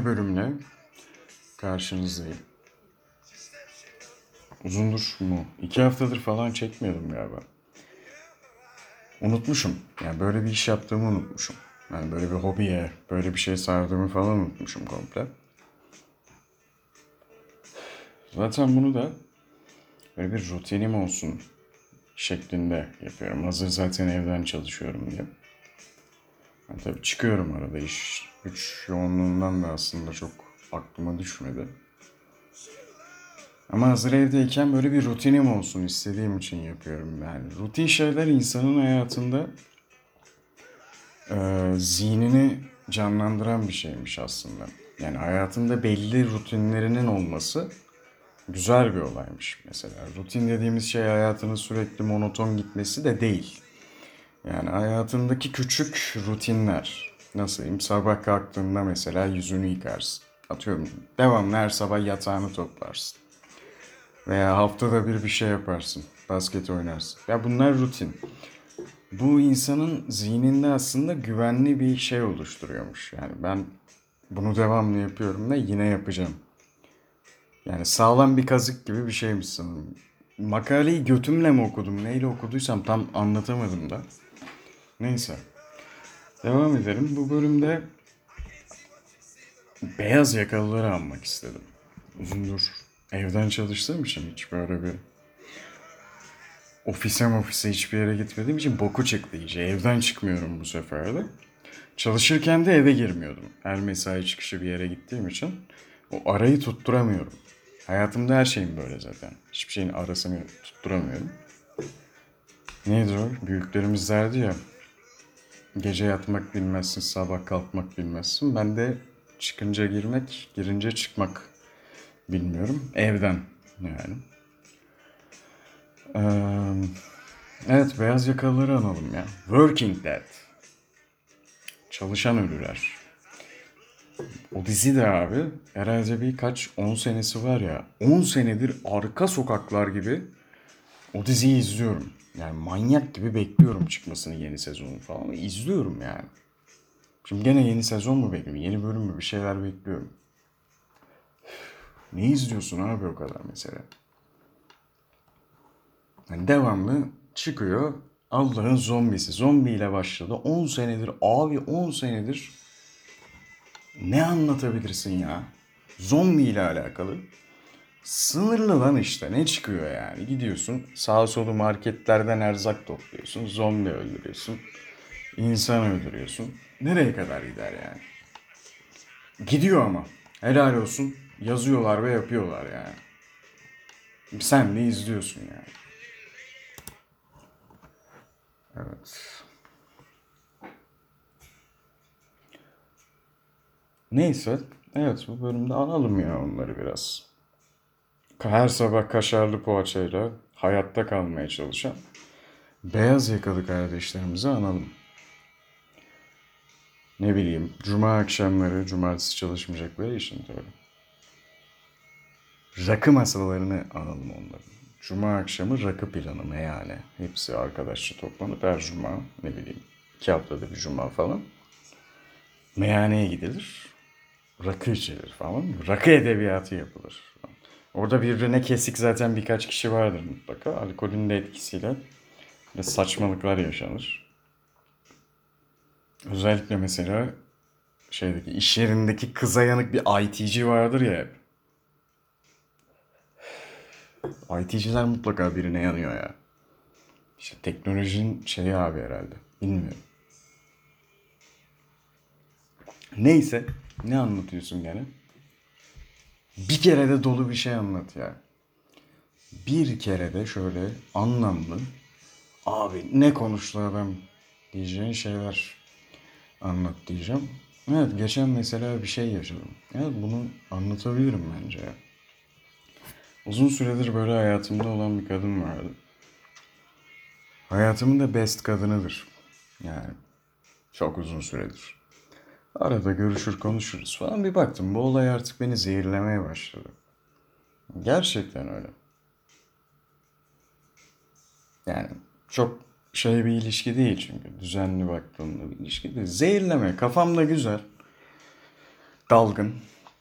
Yeni bölümle karşınızdayım. Uzundur mu? İki haftadır falan çekmiyordum galiba. Unutmuşum. Yani böyle bir iş yaptığımı unutmuşum. Yani böyle bir hobiye, böyle bir şey sardığımı falan unutmuşum komple. Zaten bunu da böyle bir rutinim olsun şeklinde yapıyorum. Hazır zaten evden çalışıyorum diye. Ben tabii çıkıyorum arada iş güç yoğunluğundan da aslında çok aklıma düşmedi. Ama hazır evdeyken böyle bir rutinim olsun istediğim için yapıyorum yani. Rutin şeyler insanın hayatında e, zihnini canlandıran bir şeymiş aslında. Yani hayatında belli rutinlerinin olması güzel bir olaymış mesela. Rutin dediğimiz şey hayatının sürekli monoton gitmesi de değil. Yani hayatındaki küçük rutinler. Nasıl? Sabah kalktığında mesela yüzünü yıkarsın. Atıyorum devamlı her sabah yatağını toplarsın. Veya haftada bir bir şey yaparsın. Basket oynarsın. Ya bunlar rutin. Bu insanın zihninde aslında güvenli bir şey oluşturuyormuş. Yani ben bunu devamlı yapıyorum ve yine yapacağım. Yani sağlam bir kazık gibi bir şeymiş sanırım. Makaleyi götümle mi okudum, neyle okuduysam tam anlatamadım da. Neyse. Devam edelim. Bu bölümde beyaz yakalıları almak istedim. Uzundur evden çalıştığım için hiç böyle bir ofise ofise hiçbir yere gitmediğim için boku çıktı iyice. Evden çıkmıyorum bu sefer de. Çalışırken de eve girmiyordum. Her mesai çıkışı bir yere gittiğim için o arayı tutturamıyorum. Hayatımda her şeyim böyle zaten. Hiçbir şeyin arasını tutturamıyorum. Neydi o? Büyüklerimiz derdi ya. Gece yatmak bilmezsin, sabah kalkmak bilmezsin. Ben de çıkınca girmek, girince çıkmak bilmiyorum. Evden yani. Ee, evet, beyaz yakalıları analım ya. Working Dead. Çalışan ölüler. O dizi de abi herhalde birkaç 10 senesi var ya. 10 senedir arka sokaklar gibi o diziyi izliyorum. Yani manyak gibi bekliyorum çıkmasını yeni sezonu falan. İzliyorum yani. Şimdi gene yeni sezon mu bekliyorum? Yeni bölüm mü? Bir şeyler bekliyorum. Ne izliyorsun abi o kadar mesela? Yani devamlı çıkıyor Allah'ın zombisi. Zombiyle başladı. 10 senedir abi 10 senedir ne anlatabilirsin ya? Zombi ile alakalı. Sınırlı lan işte ne çıkıyor yani? Gidiyorsun sağ solu marketlerden erzak topluyorsun zombi öldürüyorsun insan öldürüyorsun. Nereye kadar gider yani? Gidiyor ama. Helal olsun yazıyorlar ve yapıyorlar yani. Sen de izliyorsun yani. Evet. Neyse evet bu bölümde analım ya onları biraz her sabah kaşarlı poğaçayla hayatta kalmaya çalışan beyaz yakalı kardeşlerimizi analım. Ne bileyim, cuma akşamları, cumartesi çalışmayacakları için tabii. Rakı masalarını analım onların. Cuma akşamı rakı planı meyhane. Hepsi arkadaşça toplanıp her cuma, ne bileyim, iki haftada bir cuma falan. Meyhaneye gidilir. Rakı içilir falan. Rakı edebiyatı yapılır. Orada birbirine kesik zaten birkaç kişi vardır mutlaka. Alkolün de etkisiyle ve saçmalıklar yaşanır. Özellikle mesela şeydeki iş yerindeki kıza yanık bir IT'ci vardır ya hep. IT'ciler mutlaka birine yanıyor ya. İşte teknolojinin şeyi abi herhalde. Bilmiyorum. Neyse. Ne anlatıyorsun gene? Bir kere de dolu bir şey anlat ya. Bir kere de şöyle anlamlı abi ne konuştu adam diyeceğin şeyler anlat diyeceğim. Evet geçen mesela bir şey yaşadım. Evet bunu anlatabilirim bence ya. Uzun süredir böyle hayatımda olan bir kadın vardı. Hayatımın da best kadınıdır. Yani çok uzun süredir. Arada görüşür konuşuruz falan. Bir baktım bu olay artık beni zehirlemeye başladı. Gerçekten öyle. Yani çok şey bir ilişki değil çünkü. Düzenli baktığımda bir ilişki değil. Zehirleme. Kafamda güzel. dalgın.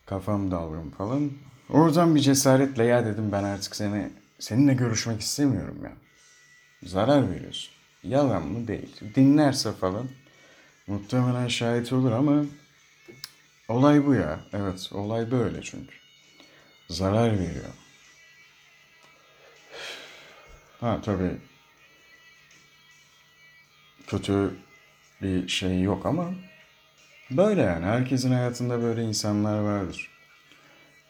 Kafam dalgın falan. Oradan bir cesaretle ya dedim ben artık seni seninle görüşmek istemiyorum ya. Zarar veriyorsun. Yalan mı değil. Dinlerse falan muhtemelen şahit olur ama olay bu ya. Evet olay böyle çünkü. Zarar veriyor. Ha tabii kötü bir şey yok ama böyle yani. Herkesin hayatında böyle insanlar vardır.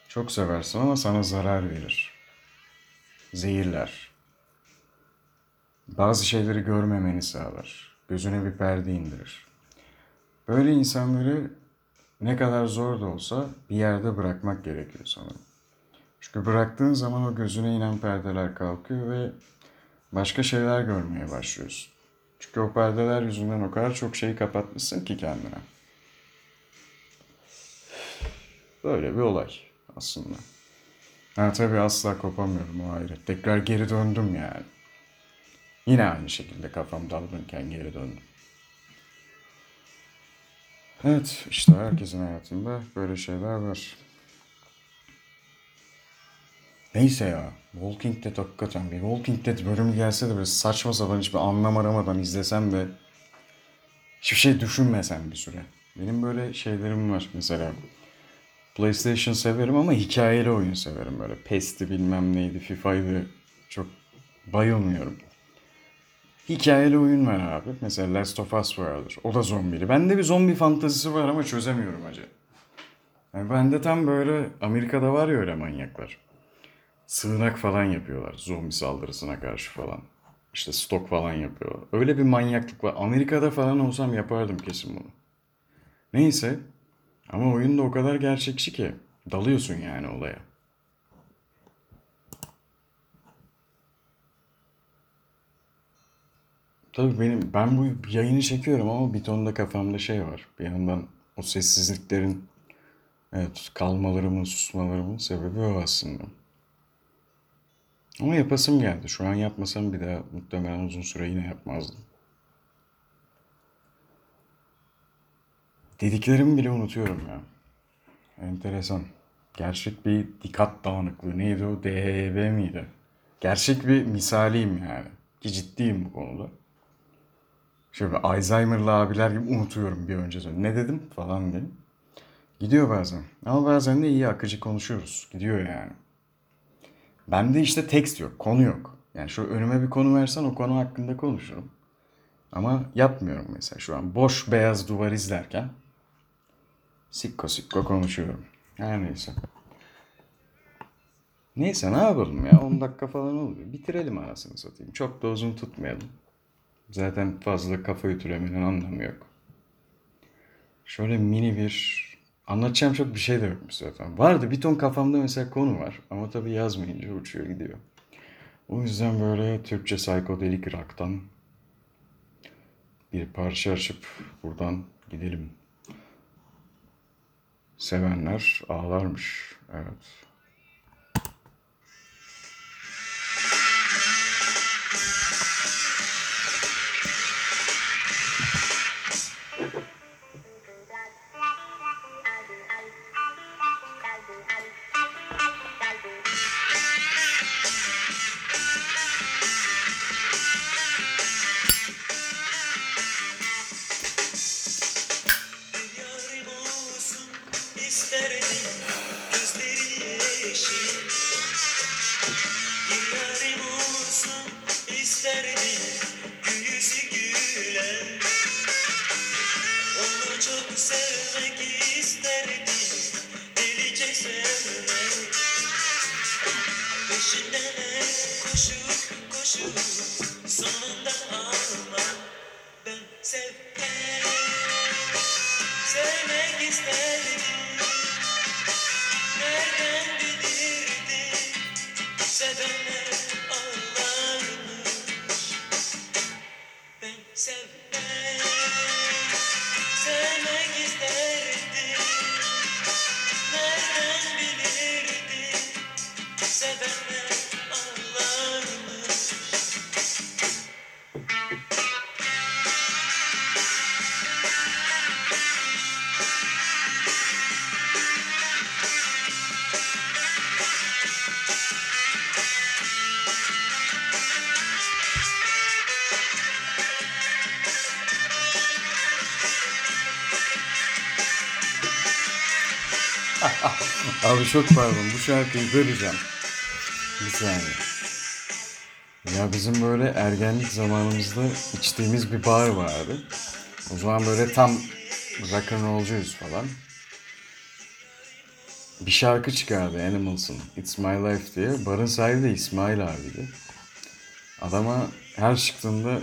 Çok seversin ama sana zarar verir. Zehirler. Bazı şeyleri görmemeni sağlar. Gözüne bir perde indirir. Böyle insanları ne kadar zor da olsa bir yerde bırakmak gerekiyor sanırım. Çünkü bıraktığın zaman o gözüne inen perdeler kalkıyor ve başka şeyler görmeye başlıyorsun. Çünkü o perdeler yüzünden o kadar çok şey kapatmışsın ki kendine. Böyle bir olay aslında. Ha tabii asla kopamıyorum o ayrı. Tekrar geri döndüm yani. Yine aynı şekilde kafam dalgınken geri döndüm. Evet işte herkesin hayatında böyle şeyler var. Neyse ya. Walking Dead hakikaten bir Walking Dead bölümü gelse de böyle saçma sapan hiçbir anlam aramadan izlesem ve hiçbir şey düşünmesem bir süre. Benim böyle şeylerim var mesela. PlayStation severim ama hikayeli oyun severim böyle. PES'ti bilmem neydi, FIFA'ydı. Çok bayılmıyorum. Hikayeli oyun var abi. Mesela Last of Us vardır. O da zombili. Bende bir zombi fantazisi var ama çözemiyorum acı. Yani bende tam böyle Amerika'da var ya öyle manyaklar. Sığınak falan yapıyorlar zombi saldırısına karşı falan. İşte stok falan yapıyorlar. Öyle bir manyaklık var. Amerika'da falan olsam yapardım kesin bunu. Neyse. Ama oyun da o kadar gerçekçi ki. Dalıyorsun yani olaya. Tabii benim ben bu yayını çekiyorum ama bir ton da kafamda şey var. Bir yandan o sessizliklerin evet kalmalarımın, susmalarımın sebebi o aslında. Ama yapasım geldi. Şu an yapmasam bir daha muhtemelen uzun süre yine yapmazdım. Dediklerimi bile unutuyorum ya. Enteresan. Gerçek bir dikkat dağınıklığı. Neydi o? DHB miydi? Gerçek bir misaliyim yani. Ki ciddiyim bu konuda. Bir Alzheimer'lı abiler gibi unutuyorum bir önce sonra. Ne dedim falan diye. Gidiyor bazen. Ama bazen de iyi akıcı konuşuyoruz. Gidiyor yani. Bende işte tekst yok, konu yok. Yani şu önüme bir konu versen o konu hakkında konuşurum. Ama yapmıyorum mesela şu an. Boş beyaz duvar izlerken sikko sikko konuşuyorum. Her neyse. Neyse ne yapalım ya 10 dakika falan oluyor. Bitirelim arasını satayım. Çok da uzun tutmayalım. Zaten fazla kafa ütülemenin anlamı yok. Şöyle mini bir anlatacağım çok bir şey de yokmuş zaten. Vardı bir ton kafamda mesela konu var ama tabii yazmayınca uçuyor gidiyor. O yüzden böyle Türkçe psikodelik rock'tan bir parça açıp buradan gidelim. Sevenler ağlarmış. Evet. Sevmek isterdim. Delice sevmek. Peşinden koşup koşup sonunda almak Ben sevmek Sevmek isterdim. Nereden bilirdim? Sevenler Abi çok pardon bu şarkıyı böleceğim. Bir saniye. Ya bizim böyle ergenlik zamanımızda içtiğimiz bir bar vardı. O zaman böyle tam rock'n'rollcuyuz falan. Bir şarkı çıkardı Animals'ın It's My Life diye. Barın sahibi de İsmail abiydi. Adama her çıktığında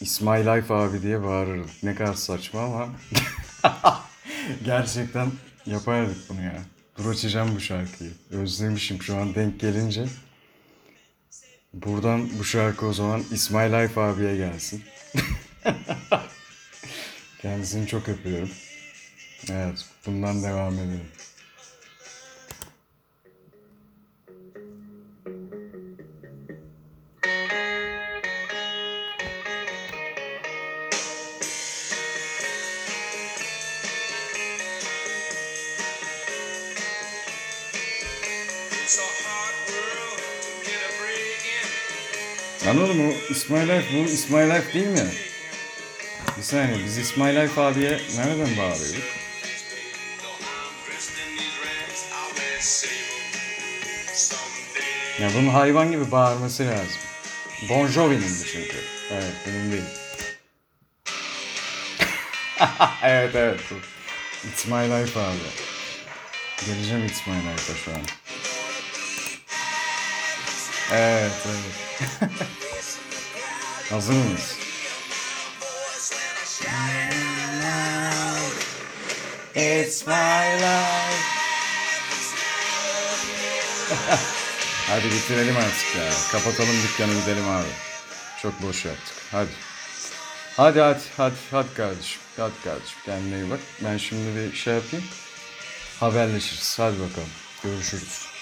My Life abi diye bağırırdık. Ne kadar saçma ama gerçekten yapardık bunu ya. Dur açacağım bu şarkıyı. Özlemişim şu an denk gelince. Buradan bu şarkı o zaman İsmail Life abiye gelsin. Kendisini çok öpüyorum. Evet, bundan devam edelim. İn. Anladın mı? İsmail Life bu İsmail Life değil mi? Bir saniye biz İsmail Life abiye nereden someday. Ya bunun hayvan gibi bağırması lazım. Bon Jovi'nin çünkü. Evet benim değil. evet evet. It's My Life abi. Geleceğim It's My Life'a şu an. Evet evet. Hazır mıyız? It's my life. Hadi bitirelim artık ya. Kapatalım dükkanı gidelim abi. Çok boş yaptık. Hadi. Hadi hadi hadi hadi kardeşim. Hadi kardeşim kendine iyi bak. Ben şimdi bir şey yapayım. Haberleşiriz. Hadi bakalım. Görüşürüz.